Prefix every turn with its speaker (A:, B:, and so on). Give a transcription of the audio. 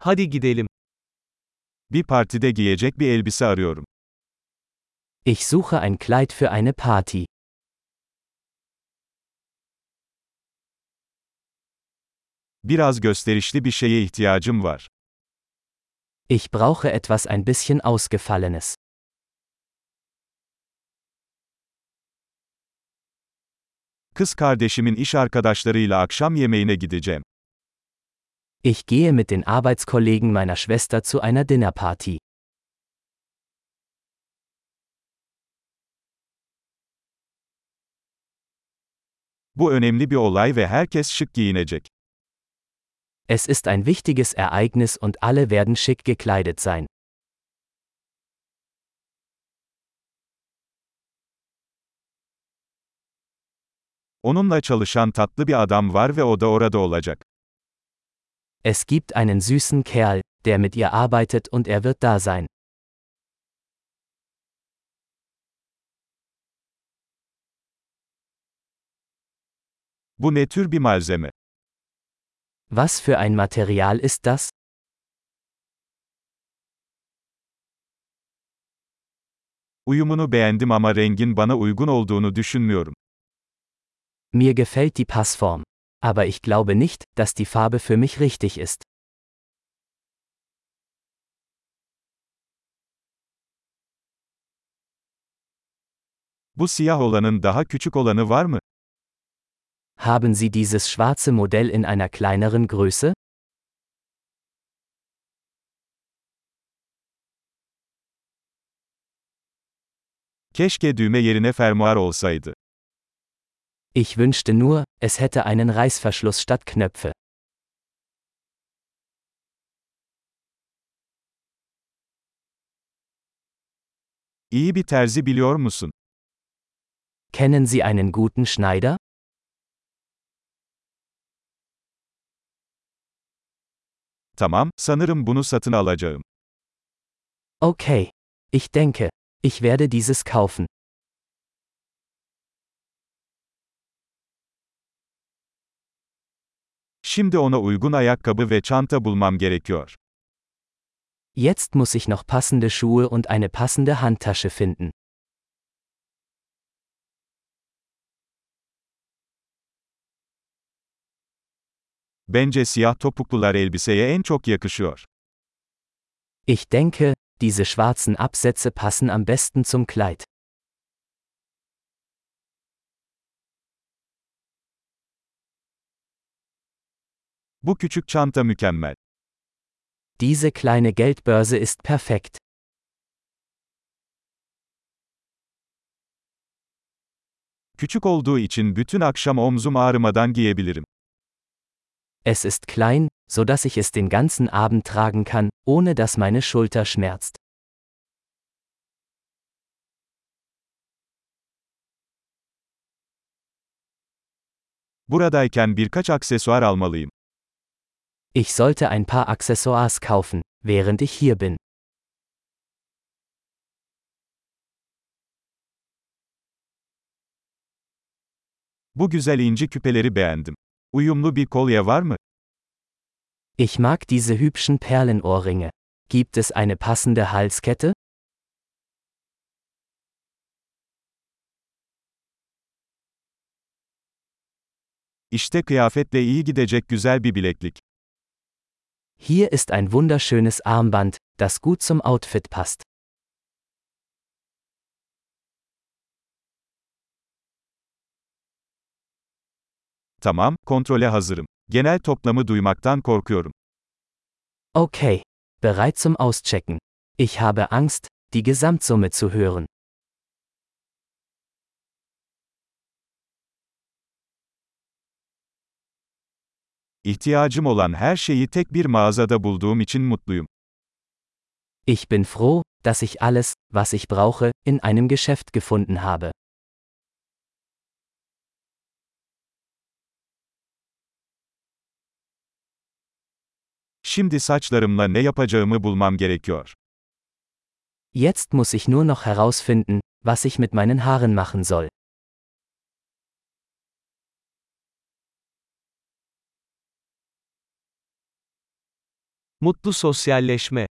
A: Hadi gidelim.
B: Bir partide giyecek bir elbise arıyorum.
C: Ich suche ein Kleid für eine Party.
B: Biraz gösterişli bir şeye ihtiyacım var.
C: Ich brauche etwas ein bisschen Ausgefallenes.
B: Kız kardeşimin iş arkadaşlarıyla akşam yemeğine gideceğim.
C: Ich gehe mit den Arbeitskollegen meiner Schwester zu einer Dinnerparty.
B: Bu önemli bir olay ve herkes şık giyinecek.
C: Es ist ein wichtiges Ereignis und alle werden schick gekleidet sein.
B: Onunla çalışan tatlı bir adam var ve o da orada olacak.
C: Es gibt einen süßen Kerl, der mit ihr arbeitet und er wird da sein.
B: Bu ne tür bir malzeme?
C: Was für ein Material ist das?
B: Uyumunu beğendim ama rengin bana uygun olduğunu düşünmüyorum.
C: Mir gefällt die Passform. Aber ich glaube nicht, dass die Farbe für mich richtig ist.
B: Bu siyah olanın daha küçük olanı var mı?
C: Haben Sie dieses schwarze Modell in einer kleineren Größe?
B: Keşke düğme yerine fermuar olsaydı.
C: Ich wünschte nur, es hätte einen Reißverschluss statt Knöpfe.
B: İyi bir terzi biliyor musun?
C: Kennen Sie einen guten Schneider?
B: Tamam, sanırım bunu satın alacağım.
C: Okay. Ich denke, ich werde dieses kaufen.
B: Şimdi ona uygun ayakkabı ve çanta bulmam gerekiyor.
C: Jetzt muss ich noch passende Schuhe und eine passende Handtasche finden.
B: Bence siyah topuklular elbiseye en çok yakışıyor.
C: Ich denke, diese schwarzen Absätze passen am besten zum Kleid.
B: Bu küçük çanta mükemmel.
C: Diese kleine Geldbörse ist perfekt.
B: Küçük olduğu için bütün akşam omzum ağrımadan giyebilirim.
C: Es ist klein, so dass ich es den ganzen Abend tragen kann, ohne dass meine Schulter schmerzt.
B: Buradayken birkaç aksesuar almalıyım.
C: Ich sollte ein paar Accessoires kaufen, während ich hier bin.
B: Bu güzel inci küpeleri beğendim. Uyumlu bir kolye var mı?
C: Ich mag diese hübschen Perlenohrringe. Gibt es eine passende Halskette?
B: İşte kıyafetle iyi gidecek güzel bir bileklik.
C: Hier ist ein wunderschönes Armband, das gut zum Outfit passt.
B: Tamam, kontrole hazırım. Genel toplamı duymaktan korkuyorum.
C: Okay. Bereit zum Auschecken. Ich habe Angst, die Gesamtsumme zu hören.
B: İhtiyacım olan her şeyi tek bir mağazada bulduğum için mutluyum.
C: Ich bin froh, dass ich alles, was ich brauche, in einem Geschäft gefunden habe.
B: Şimdi saçlarımla ne yapacağımı bulmam gerekiyor.
C: Jetzt muss ich nur noch herausfinden, was ich mit meinen Haaren machen soll.
A: Mutlu sosyalleşme.